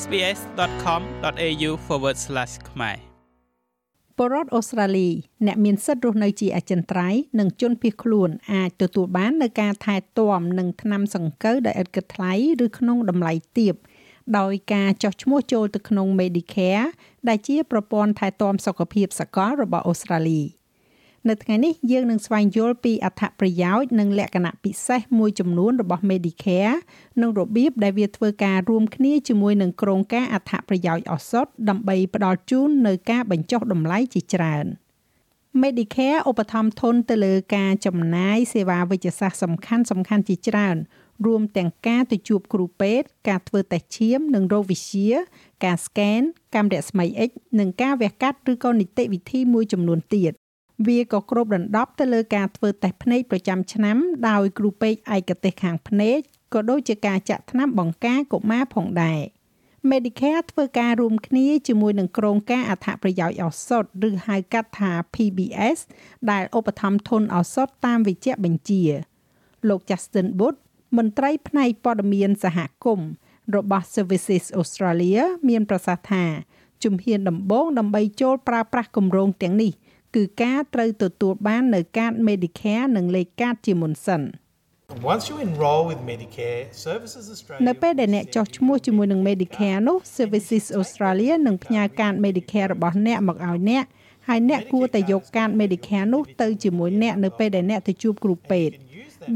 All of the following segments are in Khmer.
sbs.com.au/ ខ្មែរពលរដ្ឋអូស្ត្រាលីអ្នកមានសិទ្ធិរស់នៅជាអចិន្ត្រៃយ៍និងជនភៀសខ្លួនអាចទទួលបាននូវការថែទាំនិងថ្នាំសង្កូវដែលឥតគិតថ្លៃឬក្នុងតម្លៃទាបដោយការចុះឈ្មោះចូលទៅក្នុង Medicare ដែលជាប្រព័ន្ធថែទាំសុខភាពសកលរបស់អូស្ត្រាលី។ នៅថ្ងៃនេះយើងនឹងស្វែងយល់ពីអត្ថប្រយោជន៍និងលក្ខណៈពិសេសមួយចំនួនរបស់ Medicare និងរបៀបដែលវាធ្វើការរួមគ្នាជាមួយនឹងក្រុមការអត្ថប្រយោជន៍ឱសថដើម្បីផ្ដល់ជូននៅការបញ្ចុះតម្លៃជាច្រើន Medicare ឧបត្ថម្ភធនទៅលើការចំណាយសេវាវិជ្ជសាស្ត្រសំខាន់សំខាន់ជាច្រើនរួមទាំងការទៅជួបគ្រូពេទ្យការធ្វើតេស្តឈាម និងរោគវិទ្យាការស្កេនកាំរស្មី X និងការវះកាត់ឬក៏នីតិវិធីមួយចំនួនទៀត វាក៏គ្របដណ្ដប់ទៅលើការធ្វើតេស្តភ្នែកប្រចាំឆ្នាំដោយគ្រូពេទ្យឯកទេសខាងភ្នែកក៏ដូចជាការចាក់ថ្នាំបង្ការកុមារផងដែរ Medicare ធ្វើការរួមគ្នាជាមួយនឹងក្រុមការអត្ថប្រយោជន៍ឱសថឬហៅកាត់ថា PBS ដែលឧបត្ថម្ភធនឱសថតាមវិជ្ជបញ្ជាលោក Justin Wood មន្ត្រីផ្នែកព័ត៌មានសហគមន៍របស់ Services Australia មានប្រសាសន៍ថាជំហានដំបូងដើម្បីចូលប្រើប្រាស់គម្រោងទាំងនេះ គឺការត្រូវទទួលបាននៅកាត Medicare និងលេខកាតជាមុនសិន Once you enroll with Medicare, Services Australia នៅពេលដែលអ្នកចុះឈ្មោះជាមួយនឹង Medicare នោះ Services Australia នឹងផ្ញើកាត Medicare របស់អ្នកមកឲ្យអ្នកហើយអ្នកគួរតែយកកាត Medicare នោះទៅជាមួយអ្នកនៅពេលដែលអ្នកទៅជួបគ្រូពេទ្យ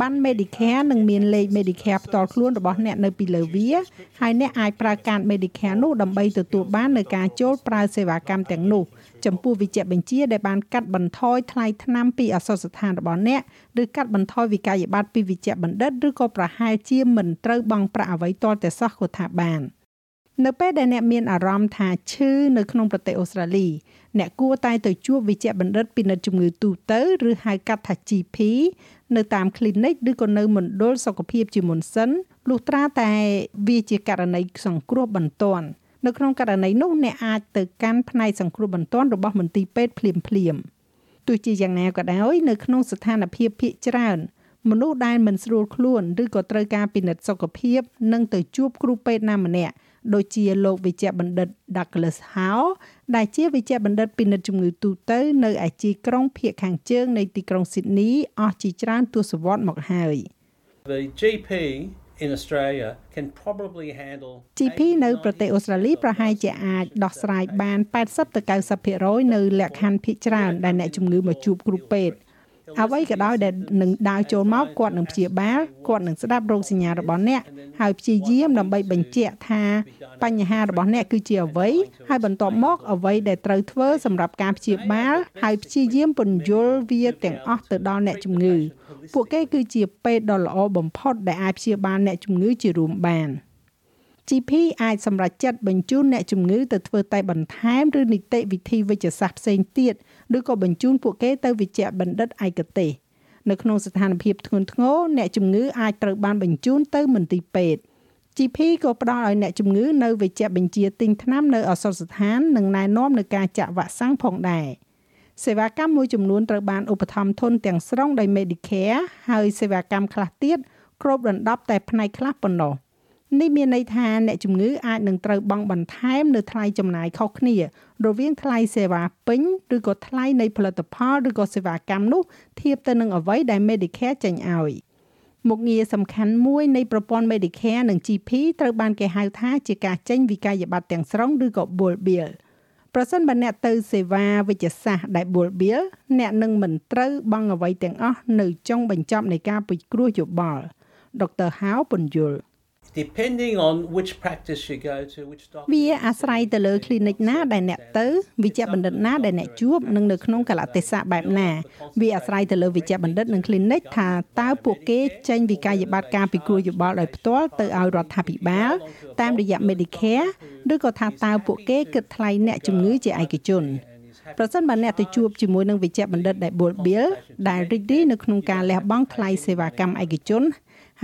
បាន Medicare នឹងមានលេខ Medicare ផ្ទាល់ខ្លួនរបស់អ្នកនៅពីលើវាហើយអ្នកអាចប្រើកាត Medicare នោះដើម្បីទទួលបាននៅការចូលប្រើសេវាកម្មទាំងនោះ ចំពោះវិជ្ជបញ្ជាដែលបានកាត់បន្ថយថ្លៃថ្នាំពីអសរស្ថានរបស់អ្នកឬកាត់បន្ថយវិក័យប័ត្រពីវិជ្ជបណ្ឌិតឬក៏ប្រហែលជាមិនត្រូវបង់ប្រាក់អ្វីទាល់តែសោះក៏ថាបាននៅពេលដែលអ្នកមានអារម្មណ៍ថាឈឺនៅក្នុងប្រទេសអូស្ត្រាលីអ្នកគួរតែទៅជួបវិជ្ជបណ្ឌិតពិនិត្យជំងឺទូទៅឬហៅកាត់ថា GP នៅតាម clinic ឬក៏នៅមណ្ឌលសុខភាពជាមុនសិនលុះត្រាតែវាជាករណីសង្គ្រោះបន្ទាន់ នៅក្នុងករណីនោះអ្នកអាចទៅកាន់ផ្នែកសង្គ្រោះបន្ទាន់របស់មន្ទីរពេទ្យភ្លាមភ្លាមទោះជាយ៉ាងណាក៏ដោយនៅក្នុងស្ថានភាពភាគច្រើនមនុស្សដែលមិនស្រួលខ្លួនឬក៏ត្រូវការពិនិត្យសុខភាពនឹងទៅជួបគ្រូពេទ្យណាម្នាក់ដូចជាលោកវិជ្ជបណ្ឌិត Douglas Howe ដែលជាវិជ្ជបណ្ឌិតពិនិត្យជំងឺទូទៅនៅឯជាក្រុងភៀកខាងជើងនៃទីក្រុង Sydney អស់ជាច្រើនទសវត្សរ៍មកហើយ The GP in Australia can probably handle GP នៅប្រទេសអូស្ត្រាលីប្រហែលជាអាចដោះស្រាយបាន80ទៅ90%នៅលក្ខខណ្ឌភាគច្រើនដែលអ្នកជំងឺមកជួបគ្រូពេទ្យ អ្វីក៏ដោយដែលនឹងដើរចូលមកគាត់នឹងព្យាបាលគាត់នឹងស្ដាប់រោគសញ្ញារបស់អ្នកហើយព្យាយាមដើម្បីបញ្ជាក់ថាបញ្ហារបស់អ្នកគឺជាអ្វីហើយបន្ទាប់មកអ្វីដែលត្រូវធ្វើសម្រាប់ការព្យាបាលហើយព្យាយាមពន្យល់វាទាំងអស់ទៅដល់អ្នកជំងឺពួកគេគឺជាពេទ្យដ៏ល្អបំផុតដែលអាចព្យាបាលអ្នកជំងឺជារួមបាន GP អាចសម្រេចចិត្តបញ្ជូនអ្នកជំងឺទៅធ្វើតែបន្ថែមឬនីតិវិធីវិជ្ជសាស្ត្រផ្សេងទៀត ឬក៏បញ្ជូនពួកគេទៅវិជ្ជបណ្ឌិតឯកទេសនៅក្នុងស្ថានភាពធ្ងន់ធ្ងរអ្នកជំងឺអាចត្រូវបានបញ្ជូនទៅមន្ទីរពេទ្យ GP ក៏ផ្ដល់ឲ្យអ្នកជំងឺនៅវិជ្ជបញ្ជាទិញថ្នាំនៅអសរស្ថាននិងណែនាំនៅការចាក់វ៉ាក់សាំងផងដែរសេវាកម្មមួយចំនួនត្រូវបានឧបត្ថម្ភធនទាំងស្រុងដោយ Medicare ហើយសេវាកម្មខ្លះទៀតគ្របដណ្ដប់តែផ្នែកខ្លះប៉ុណ្ណោះ នេះមានន័យថាអ្នកជំងឺអាចនឹងត្រូវបង់បន្ថែម នៅថ្លៃចំណាយខុសគ្នា រវាងថ្លៃសេវាពេញឬក៏ថ្លៃនៃផលិតផលឬក៏សេវាកម្មនោះធៀបទៅនឹងអ្វីដែល Medicare ចេញឲ្យមុខងារសំខាន់មួយនៃប្រព័ន្ធ Medicare និង GP ត្រូវបានគេហៅថាជាការចេញវិក័យប័ត្រទាំងស្រុងឬក៏ Bull Bill ប្រសិនបើអ្នកទៅសេវាវិជ្ជសាស្ត្រដែល Bull Bill អ្នកនឹងមិនត្រូវបង់អ្វីទាំងអស់នៅចុងបញ្ចប់នៃការពិគ្រោះយោបល់ដុកទ័រហៅពន្យល់ depending on which practice you go to which doctor វាអាស្រ័យទៅលើ clinic ណាដែលអ្នកទៅវិជ្ជបណ្ឌិតណាដែលអ្នកជួបនិងនៅក្នុងកលៈទេសៈបែបណាវាអាស្រ័យទៅលើវិជ្ជបណ្ឌិតនិង clinic ថាតើពួកគេចេញវិក័យប័ត្រការពិគ្រោះយោបល់ដោយផ្ទាល់ទៅឲ្យរដ្ឋាភិបាលតាមរយៈ Medicare ឬក៏ថាតើពួកគេគិតថ្លៃអ្នកជំងឺជាឯកជនប្រសិនបើអ្នកទៅជួបជាមួយនឹងវិជ្ជបណ្ឌិតដែល Bull Bill ដែលរីករាយនៅក្នុងការលះបង់ថ្លៃសេវាកម្មឯកជន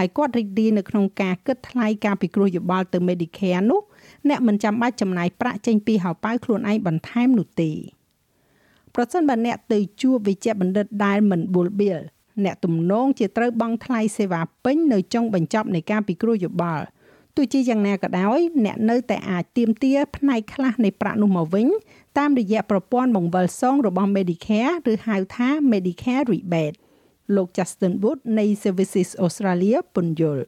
ហើយគាត់រីករាយនៅក្នុងការគិតថ្លៃការពិគ្រោះយោបល់ទៅ Medicare នោះអ្នកមិនចាំបាច់ចំណាយប្រាក់ចេញពីហោប៉ៅខ្លួនឯងបន្ថែមនោះទេប្រសិនបើអ្នកទៅជួបវិជ្ជបណ្ឌិតដែលមិនបុលបៀលអ្នកទំនងជាត្រូវបង់ថ្លៃសេវាពេញនៅចុងបញ្ចប់នៃការពិគ្រោះយោបល់ទោះជាយ៉ាងណាក៏ដោយអ្នកនៅតែអាចទាមទារផ្នែកខ្លះនៃប្រាក់នោះមកវិញតាមរយៈប្រព័ន្ធបង្វិលសងរបស់ Medicare ឬហៅថា Medicare Rebate លោក Justin Wood នៃ Services Australia ពន្យល់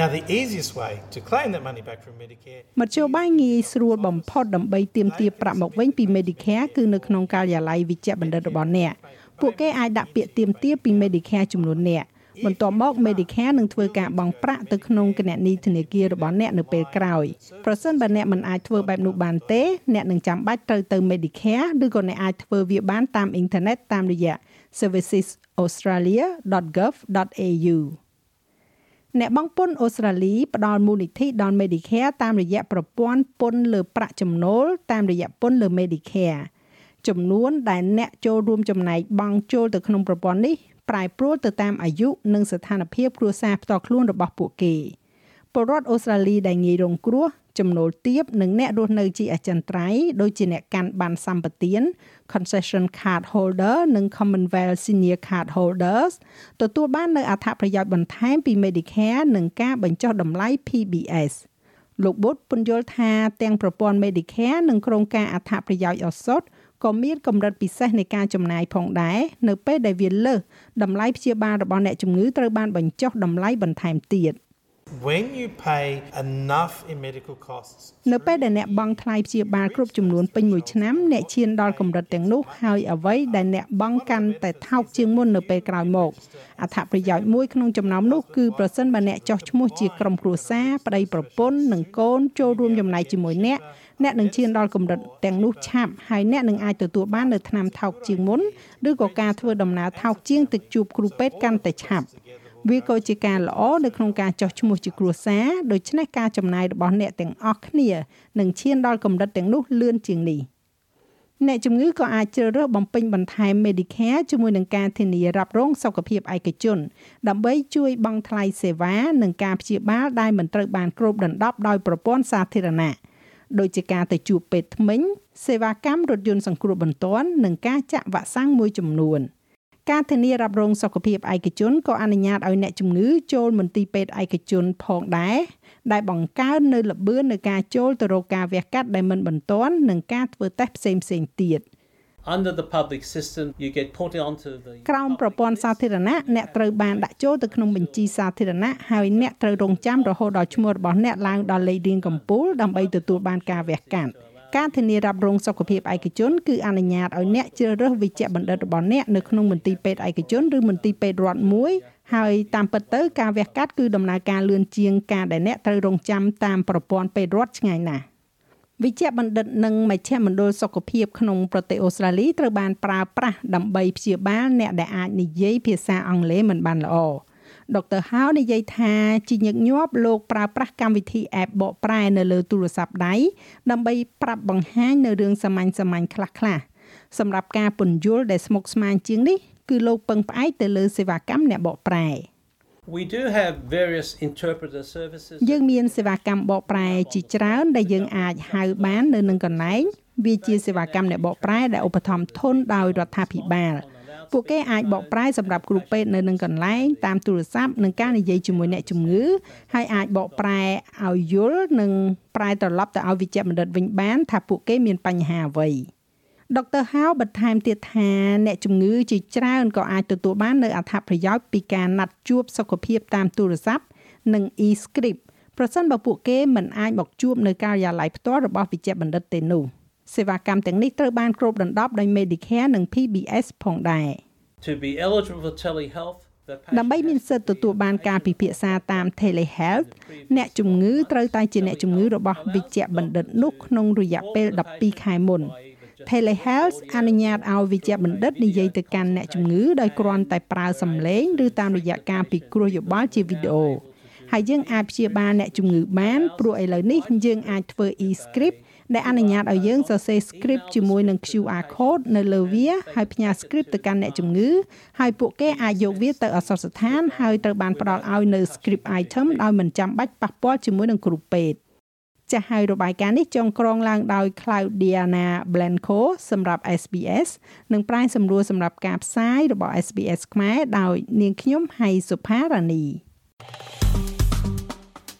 Now, the easiest way to claim that money back from Medicare មធ្យោបាយងាយស្រួលបំផុតដើម្បីទាមទារប្រាក់មកវិញពី Medicare គឺនៅក្នុងការិយាល័យវិជ្ជបណ្ឌិតរបស់អ្នកពួកគេអាចដាក់ពាក្យទាមទារពី Medicare ចំនួនអ្នកបន្ទាប់មក Medicare នឹងធ្វើការបង់ប្រាក់ទៅក្នុងគណនីធនាគាររបស់អ្នកនៅពេលក្រោយប្រសិនបើអ្នកមិនអាចធ្វើបែបនោះបានទេអ្នកនឹងចាំបាច់ត្រូវទៅ Medicare ឬក៏អ្នកអាចធ្វើវាបានតាមអ៊ីនធឺណិតតាមរយៈ servicesaustralia.gov.au អ្នកបង់ពន្ធអូស្ត្រាលីផ្ដល់មូលនិធិដល់ Medicare តាមរយៈប្រព័ន្ធពន្ធលើប្រាក់ចំណូលតាមរយៈពន្ធលើ Medicare ចំនួនដែលអ្នកចូលរួមចំណែកបង់ចូលទៅក្នុងប្រព័ន្ធនេះប្រែប្រួលទៅតាមអាយុនិងស្ថានភាពគ្រួសារផ្ទាល់ខ្លួនរបស់ពួកគេពលរដ្ឋអូស្ត្រាលីដែលងាយរងគ្រោះ ចំណូលទាបនិងអ្នករស់នៅជាអចិន្ត្រៃយ៍ដូចជាអ្នកកាន់ប័ណ្ណសម្បទាន concession card holder និង Commonwealth senior card holders ទទួលបាននូវអត្ថប្រយោជន៍បន្ថែមពី Medicare និងការបញ្ចុះតម្លៃ PBS លោកបុតពន្យល់ថាទាំងប្រព័ន្ធ Medicare និងក្រុមការអត្ថប្រយោជន៍ឱសថក៏មានកម្រិតពិសេសនៃការចំណាយផងដែរនៅពេលដែលវាលើសតម្លៃព្យាបាលរបស់អ្នកជំងឺត្រូវបានបញ្ចុះតម្លៃបន្ថែមទៀត when you pay enough in medical costs នៅពេលដែលអ្នកបង់ថ្លៃព្យាបាលគ្រប់ចំនួនពេញមួយឆ្នាំអ្នកឈានដល់កម្រិតទាំងនោះហើយអ្វីដែលអ្នកបង់កាន់តែថោកជាងមុននៅពេលក្រោយមកអត្ថប្រយោជន៍មួយក្នុងចំណោមនោះគឺប្រសិនបើអ្នកចោះឈ្មោះជាក្រុមគ្រួសារប្តីប្រពន្ធនិងកូនចូលរួមចំណែកជាមួយអ្នកអ្នកនឹងឈានដល់កម្រិតទាំងនោះឆាប់ហើយអ្នកនឹងអាចទទួលបាននៅថ្នាំថោកជាងមុនឬក៏ការធ្វើដំណើរថោកជាងទៅជួបគ្រូពេទ្យកាន់តែឆាប់ វាក៏ជាការល្អនៅក្នុងការចោះឈ្មោះជាគ្រួសារដូច្នេះការចំណាយរបស់អ្នកទាំងអស់គ្នានឹងឈានដល់កម្រិតទាំងនោះលឿនជាងនេះអ្នកជំងឺក៏អាចជ្រើសរើសបំពេញបន្ថែម Medicare ជាមួយនឹងការធានារ៉ាប់រងសុខភាពឯកជន ដើម្បីជួយបង់ថ្លៃសេវានិងការព្យាបាលដែលមិនត្រូវបានគ្របដណ្ដប់ដោយប្រព័ន្ធសាធារណៈដូចជាការទៅជួបពេទ្យថ្មិញសេវាកម្មរថយន្តសង្គ្រោះបន្ទាន់និងការចាក់វ៉ាក់សាំងមួយចំនួន។ ការធានារ៉ាប់រងសុខភាពឯកជនក៏អនុញ្ញាតឲ្យអ្នកជំងឺចូលមន្ទីរពេទ្យឯកជនផងដែរដែលបង្កើននៅល្បឿននៃការចូលទៅរកការវះកាត់ដែលមិនបន្ទាន់និងការធ្វើតេស្តផ្សេងផ្សេងទៀត Under the public system you get put onto the ក្រោមប្រព័ន្ធសាធារណៈអ្នកត្រូវបានដាក់ចូលទៅក្នុងបញ្ជីសាធារណៈហើយអ្នកត្រូវរងចាំរហូតដល់ឈ្មោះរបស់អ្នកឡើងដល់លេខរៀងកំពូលដើម្បីទទួលបានការវះកាត់ ការធានារ៉ាប់រងសុខភាពឯកជនគឺអនុញ្ញាតឲ្យអ្នកជ្រើសរើសវិជ្ជបណ្ឌិតរបស់អ្នកនៅក្នុងមន្ទីរពេទ្យឯកជនឬមន្ទីរពេទ្យរដ្ឋមួយហើយតាមពិតទៅការវះកាត់គឺដំណើរការលឿនជាងការដែលអ្នកត្រូវរងចាំតាមប្រព័ន្ធពេទ្យរដ្ឋឆ្ងាយណាស់វិជ្ជបណ្ឌិតនិងមជ្ឈមណ្ឌលសុខភាពក្នុងប្រទេសអូស្ត្រាលីត្រូវបានប្រើប្រាស់ដើម្បីព្យាបាលអ្នកដែលអាចនិយាយភាសាអង់គ្លេសមិនបានល្អ ដុកទ័រហៅនិយាយថាជាញឹកញាប់លោកប្រើប្រាស់កម្មវិធី app បកប្រែនៅលើទូរស័ព្ទដៃដើម្បីប្រាប់បង្ហាញនៅរឿងសាមញ្ញសាមញ្ញខ្លះៗសម្រាប់ការពន្យល់ដែលស្មុគស្មាញជាងនេះគឺលោកពឹងផ្អែកទៅលើសេវាកម្មអ្នកបកប្រែ We do have various interpreter services យើងមានសេវាកម្មបកប្រែជាច្រើនដែលយើងអាចហៅបាននៅនឹងកន្លែងវាជាសេវាកម្មអ្នកបកប្រែដែលឧបត្ថម្ភធនដោយរដ្ឋាភិបាល ពួកគេអាចបកប្រែសម្រាប់គ្រូពេទ្យនៅនឹងកន្លែងតាមទូរស័ព្ទនិងការនិយាយជាមួយអ្នកជំងឺហើយអាចបកប្រែឲ្យយល់និងប្រែត្រឡប់ទៅឲ្យវិជ្ជបណ្ឌិតវិញបាន ថាពួកគេមានបញ្ហាអ្វីដុកទ័រហៅបន្ថែមទៀតថាអ្នកជំងឺជាច្រើនក៏អាចទទួលបាននៅអត្ថប្រយោជន៍ពីការណាត់ជួបសុខភាពតាមទូរស័ព្ទនិង e-script ប្រសិនបើពួកគេមិនអាចមកជួបនៅការិយាល័យផ្ទាល់របស់វិជ្ជបណ្ឌិតទេនោះ។សេវាកម្មទាំងនេះត្រូវបានគ្របដណ្ដប់ដោយ Medicare និង PBS ផងដែរ To be eligible for telehealth ដើម្បីមានសិទ្ធិទទួលបានការពិភាក្សាតាម telehealth អ្នកជំងឺត្រូវតែជាអ្នកជំងឺរបស់វិជ្ជបណ្ឌិតនោះក្នុងរយៈពេល12ខែមុន Telehealth អនុញ្ញាតឲ្យវិជ្ជបណ្ឌិតនិយាយទៅកាន់អ្នកជំងឺដោយគ្រាន់តែប្រើសំឡេងឬតាមរយៈការពិគ្រោះយោបល់ជាវីដេអូហើយយើងអាចព្យាបាលអ្នកជំងឺបានព្រោះឥឡូវនេះយើងអាចធ្វើ e-script ដែលអនុញ្ញាតឲ្យយើងសរសេរ script ជាមួយនឹង QR code នៅលើវា ហើយផ្ញើ script ទៅកាន់អ្នកជំងឺហើយពួកគេអាចយកវាទៅអសរស្ថានហើយត្រូវបានផ្ដល់ឲ្យនៅ script item ដោយមិនចាំបាច់ប៉ះពាល់ជាមួយនឹងគ្រូពេទ្យចាស់ហើយរបាយការណ៍នេះចងក្រងឡើងដោយ Claudiana Blanco សម្រាប់ SBS និងប្រាយសម្រួលសម្រាប់ការផ្សាយរបស់ SBS ខ្មែរដោយនាងខ្ញុំហៃសុផារ៉ានី